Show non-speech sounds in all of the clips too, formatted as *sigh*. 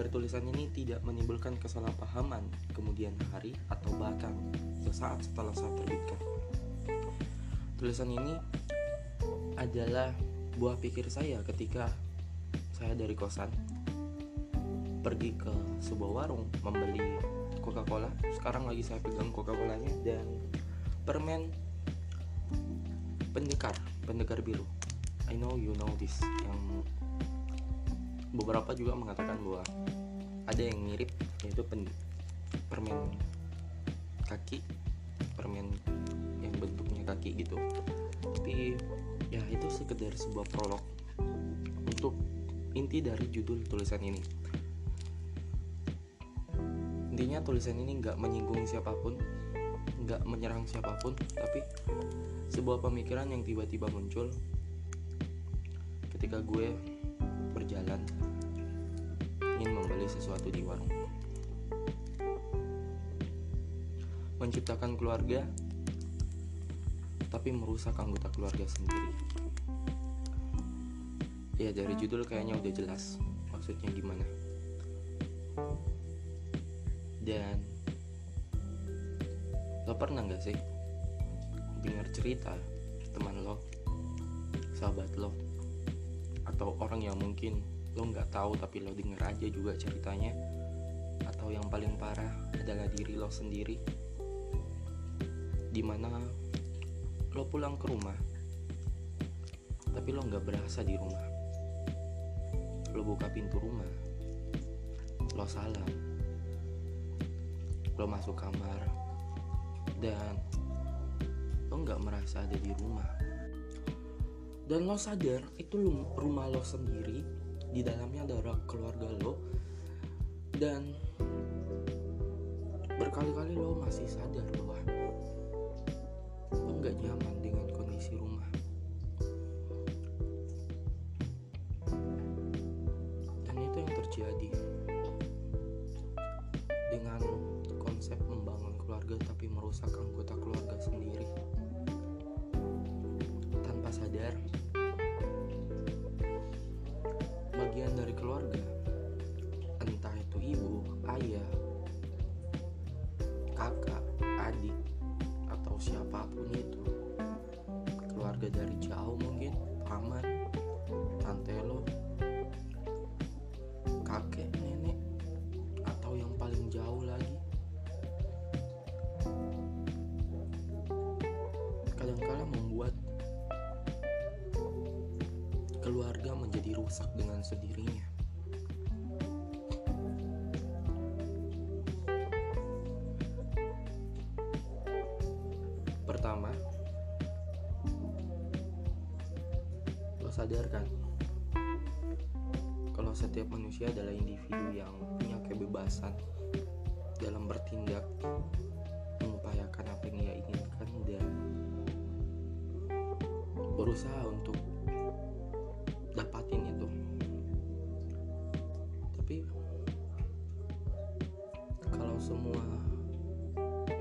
agar tulisan ini tidak menimbulkan kesalahpahaman kemudian hari atau bahkan sesaat setelah saya terbitkan. Tulisan ini adalah buah pikir saya ketika saya dari kosan pergi ke sebuah warung membeli Coca-Cola. Sekarang lagi saya pegang Coca-Colanya dan permen pendekar, pendekar biru. I know you know this yang beberapa juga mengatakan bahwa ada yang mirip yaitu pen, permen kaki, permen yang bentuknya kaki gitu. Tapi ya itu sekedar sebuah prolog untuk inti dari judul tulisan ini intinya tulisan ini nggak menyinggung siapa pun nggak menyerang siapa pun tapi sebuah pemikiran yang tiba-tiba muncul ketika gue berjalan ingin membeli sesuatu di warung. Menciptakan keluarga tapi merusak anggota keluarga sendiri. Ya dari judul kayaknya udah jelas maksudnya gimana. Dan lo pernah nggak sih dengar cerita teman lo sahabat lo atau orang yang mungkin lo nggak tahu tapi lo denger aja juga ceritanya. Atau yang paling parah adalah diri lo sendiri. Di mana lo pulang ke rumah tapi lo nggak berasa di rumah. Lo buka pintu rumah lo salam lo masuk kamar dan lo nggak merasa ada di rumah. Dan lo sadar itu rumah lo sendiri di dalamnya ada keluarga lo. Dan berkali-kali lo masih sadar bahwa lo nggak nyaman dengan kondisi rumah. Dan itu yang terjadi dengan konsep membangun keluarga tapi merusak anggota keluarga sendiri. Tanpa sadar keluarga. Entah itu ibu, ayah, kakak, adik atau siapa pun itu. Keluarga dari jauh mungkin paman, tante lo, kakek, nenek atau yang paling jauh lagi. Kadangkala membuat keluarga menjadi rusak dengan sendirinya. Sadarkan kalau setiap manusia adalah individu yang punya kebebasan dalam bertindak mengupayakan apa yang ia inginkan dan berusaha untuk dapatin itu. Tapi kalau semua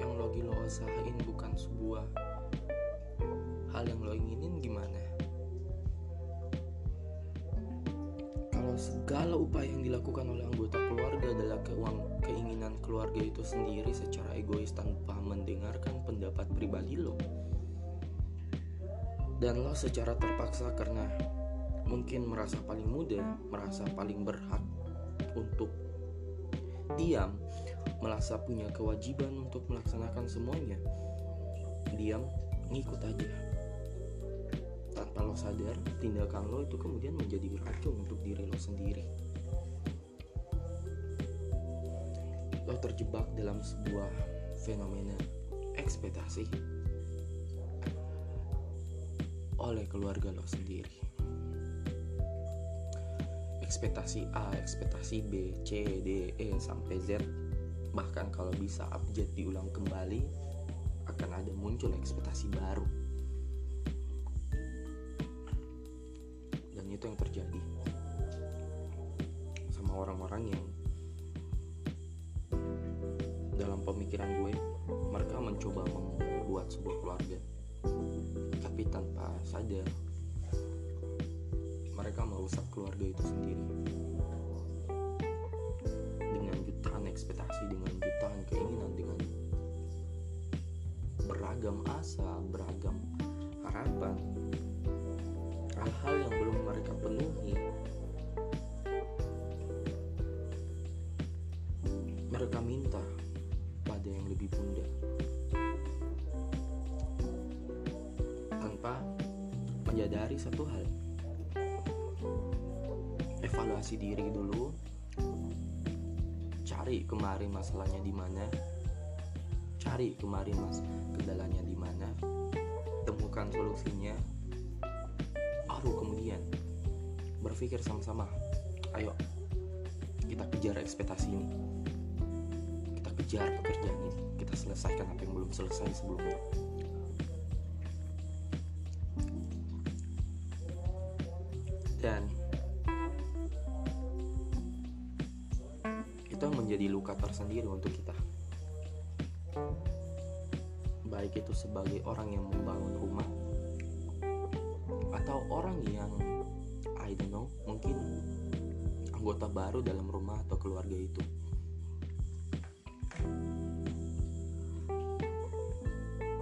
yang lo usahain bukan sebuah segala upaya yang dilakukan oleh anggota keluarga adalah keuang keinginan keluarga itu sendiri secara egois tanpa mendengarkan pendapat pribadi lo dan lo secara terpaksa karena mungkin merasa paling muda, merasa paling berhak untuk diam, merasa punya kewajiban untuk melaksanakan semuanya. Diam, ngikut aja. Tanpa lo sadar, tindakan lo itu kemudian menjadi racun untuk diri lo sendiri. Lo terjebak dalam sebuah fenomena ekspektasi oleh keluarga lo sendiri. Ekspektasi A, ekspektasi B, C, D, E sampai Z, bahkan kalau bisa abjad diulang kembali, akan ada muncul ekspektasi baru. Merusak keluarga itu sendiri. Berekspektasi dengan jutaan keinginan dengan beragam asa beragam harapan hal-hal yang belum mereka penuhi mereka minta pada yang lebih bunda. Tanpa menyadari satu hal evaluasi diri dulu. Cari kemarin masalahnya di mana. Cari kemarin mas kendalanya di mana. Temukan solusinya. Baru kemudian berpikir sama-sama ayo kita kejar ekspektasi ini. Kita kejar pekerjaan ini. Kita selesaikan apa yang belum selesai sebelumnya. Dan itu menjadi luka tersendiri untuk kita. Baik itu sebagai orang yang membangun rumah atau orang yang I don't know mungkin anggota baru dalam rumah atau keluarga itu.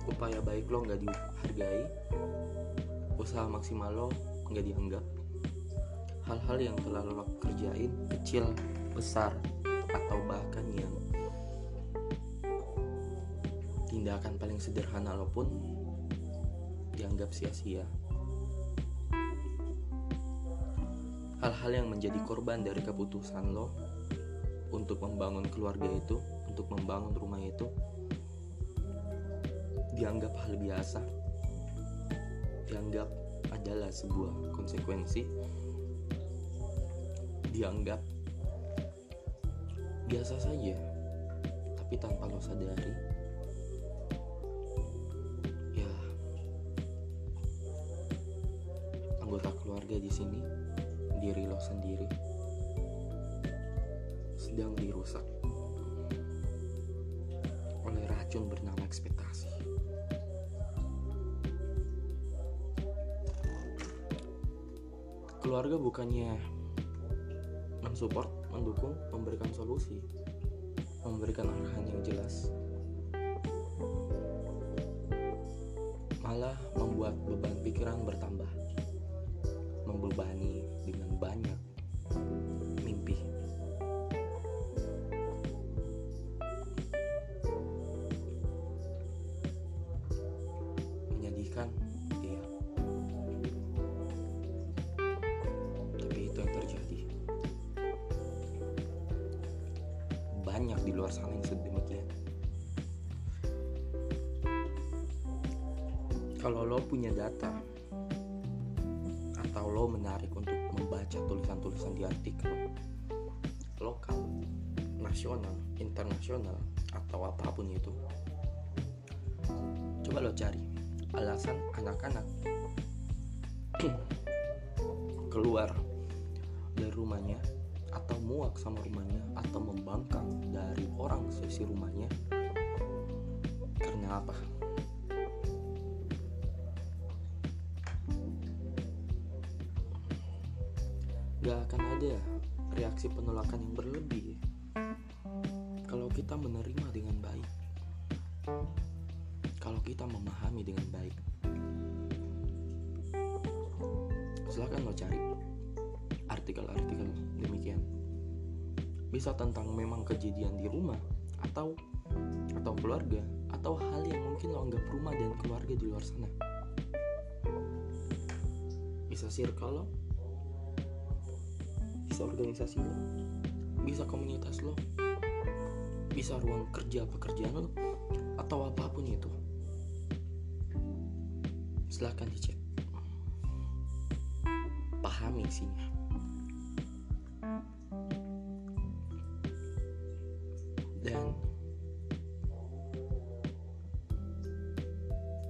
Upaya baik lo nggak dihargai usaha maksimal lo nggak dianggap. Hal-hal yang telah lo kerjain kecil besar atau bahkan yang tindakan paling sederhana lo pun dianggap sia-sia. Hal-hal yang menjadi korban dari keputusan lo untuk membangun keluarga itu untuk membangun rumah itu dianggap hal biasa dianggap adalah sebuah konsekuensi dianggap biasa saja. Tapi tanpa lo sadari ya anggota keluarga di sini diri lo sendiri sedang dirusak oleh racun bernama ekspektasi. Keluarga bukannya mensupport, mendukung, memberikan solusi, memberikan arahan yang jelas. Malah membuat beban pikiran bertambah, membebani dengan banyak banyak di luar sana yang sedemikian. Kalau lo punya data atau lo menarik untuk membaca tulisan-tulisan di artikel lokal, nasional, internasional, atau apa pun itu, coba lo cari alasan anak-anak *clears throat* keluar dari rumahnya atau muak sama rumahnya atau membangkang dari orang sesi rumahnya? Karena apa? Gak akan ada reaksi penolakan yang berlebih kalau kita menerima dengan baik. Kalau kita memahami dengan baik. Silahkan lo cari artikel-artikel bisa tentang memang kejadian di rumah atau atau keluarga atau hal yang mungkin lo anggap rumah dan keluarga di luar sana. Bisa circle lo. Bisa organisasi lo. Bisa komunitas lo. Bisa ruang kerja pekerjaan lo. Atau apa pun itu. Silahkan dicek. Pahami isinya dan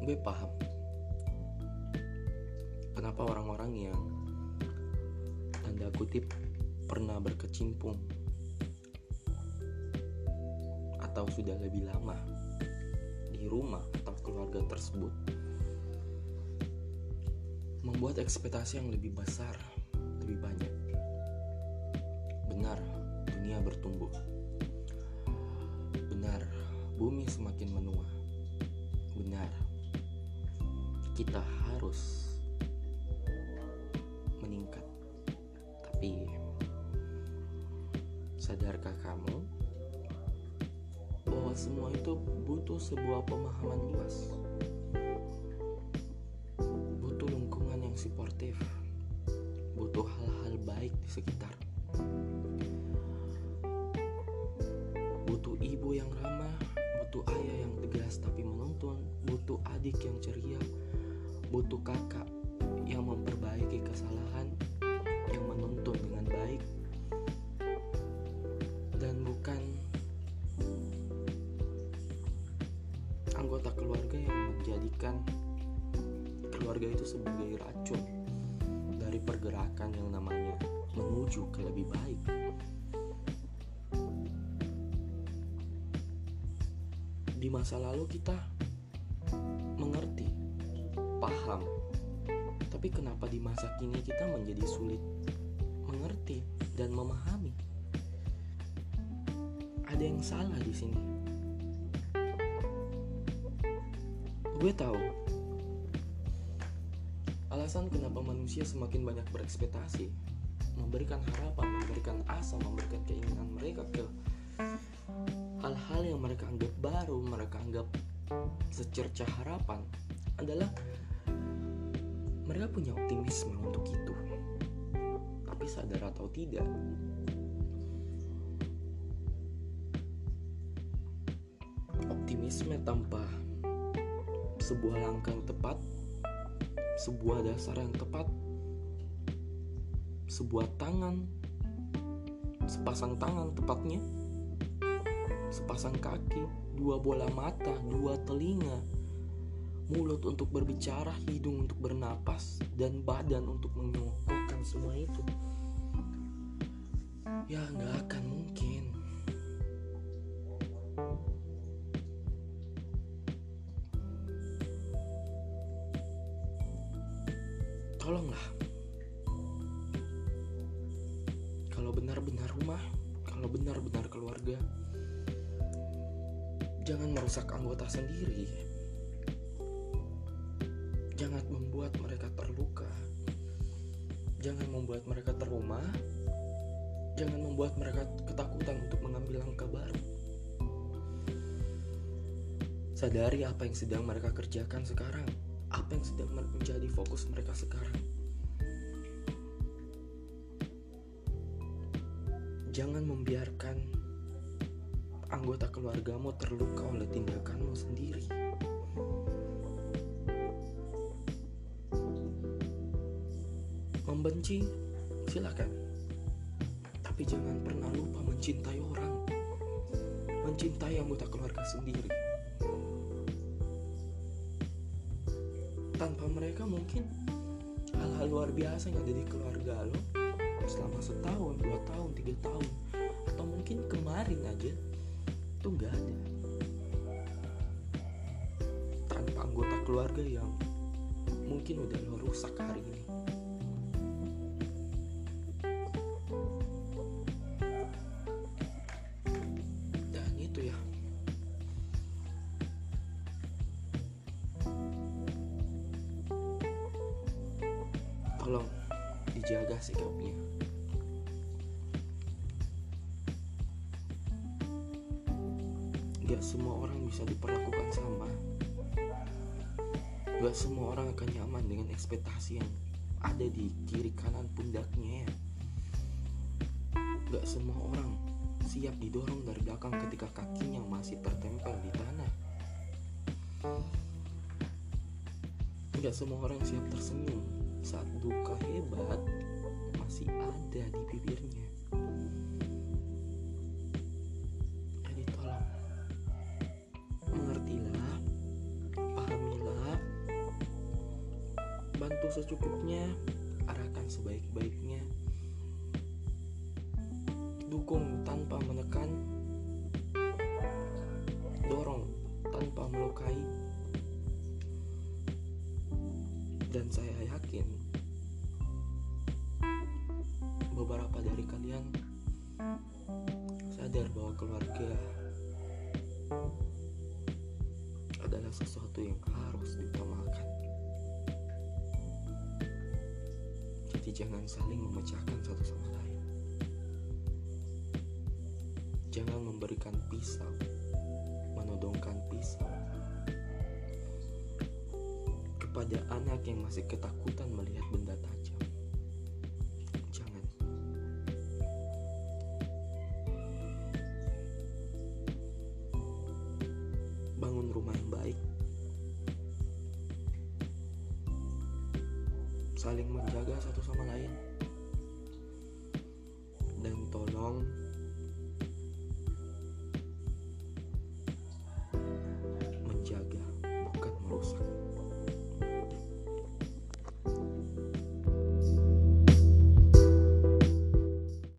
gue paham kenapa orang-orang yang tanda kutip pernah berkecimpung atau sudah lebih lama di rumah atau keluarga tersebut membuat ekspektasi yang lebih besar, lebih banyak. Benar, dunia bertumbuh. Semakin menua. Benar, kita harus meningkat. Tapi, sadarkah kamu bahwa semua itu butuh sebuah pemahaman luas? Butuh lingkungan yang suportif, butuh hal-hal baik di sekitar. Butuh ibu yang ramah, butuh ayah yang tegas tapi menuntun, butuh adik yang ceria, butuh kakak yang memperbaiki kesalahan, yang menuntun dengan baik, dan bukan anggota keluarga yang menjadikan keluarga itu sebagai racun dari pergerakan yang namanya Di masa lalu kita mengerti, paham, tapi kenapa di masa kini kita menjadi sulit mengerti dan memahami? Ada yang salah di sini. Gue tahu alasan kenapa manusia semakin banyak berekspektasi, memberikan harapan, memberikan asa, memberikan keinginan mereka ke hal-hal yang mereka anggap baru, mereka anggap secerca harapan adalah mereka punya optimisme untuk itu. Tapi sadar atau tidak, optimisme tanpa sebuah langkah yang tepat, sebuah dasar yang tepat, sebuah tangan, sepasang tangan tepatnya, sepasang kaki, dua bola mata, dua telinga, mulut untuk berbicara, hidung untuk bernapas, dan badan untuk mengukuhkan semua itu. Ya nggak akan mungkin. Tolonglah. Kalau benar-benar rumah, kalau benar-benar keluarga, jangan merusak anggota sendiri. Jangan membuat mereka terluka. Jangan membuat mereka trauma. Jangan membuat mereka ketakutan untuk mengambil langkah baru. Sadari apa yang sedang mereka kerjakan sekarang, apa yang sedang menjadi fokus mereka sekarang. Jangan membiarkan anggota keluargamu terluka oleh tindakanmu sendiri. Membenci, silakan. Tapi jangan pernah lupa mencintai orang. Mencintai anggota keluarga sendiri. Tanpa mereka mungkin hal-hal luar biasa yang ada di keluarga lo selama setahun, dua tahun, tiga tahun, atau mungkin kemarin aja itu nggak ada. Tanpa anggota keluarga yang mungkin udah lo hari ini. Gak semua orang bisa diperlakukan sama. Gak semua orang akan nyaman dengan ekspektasi yang ada di kiri kanan pundaknya ya. Gak semua orang siap didorong dari belakang ketika kakinya masih tertempel di tanah. Gak semua orang siap tersenyum saat duka hebat masih ada di bibirnya. Bantu secukupnya, arahkan sebaik-baiknya, dukung tanpa menekan, dorong tanpa melukai, dan saya yakin beberapa dari kalian sadar bahwa keluarga adalah sesuatu yang harus diutamakan. Jadi jangan saling memecahkan satu sama lain. Jangan memberikan pisau, menodongkan pisau kepada anak yang masih ketakutan melihat benda Saling menjaga satu sama lain. Dan tolong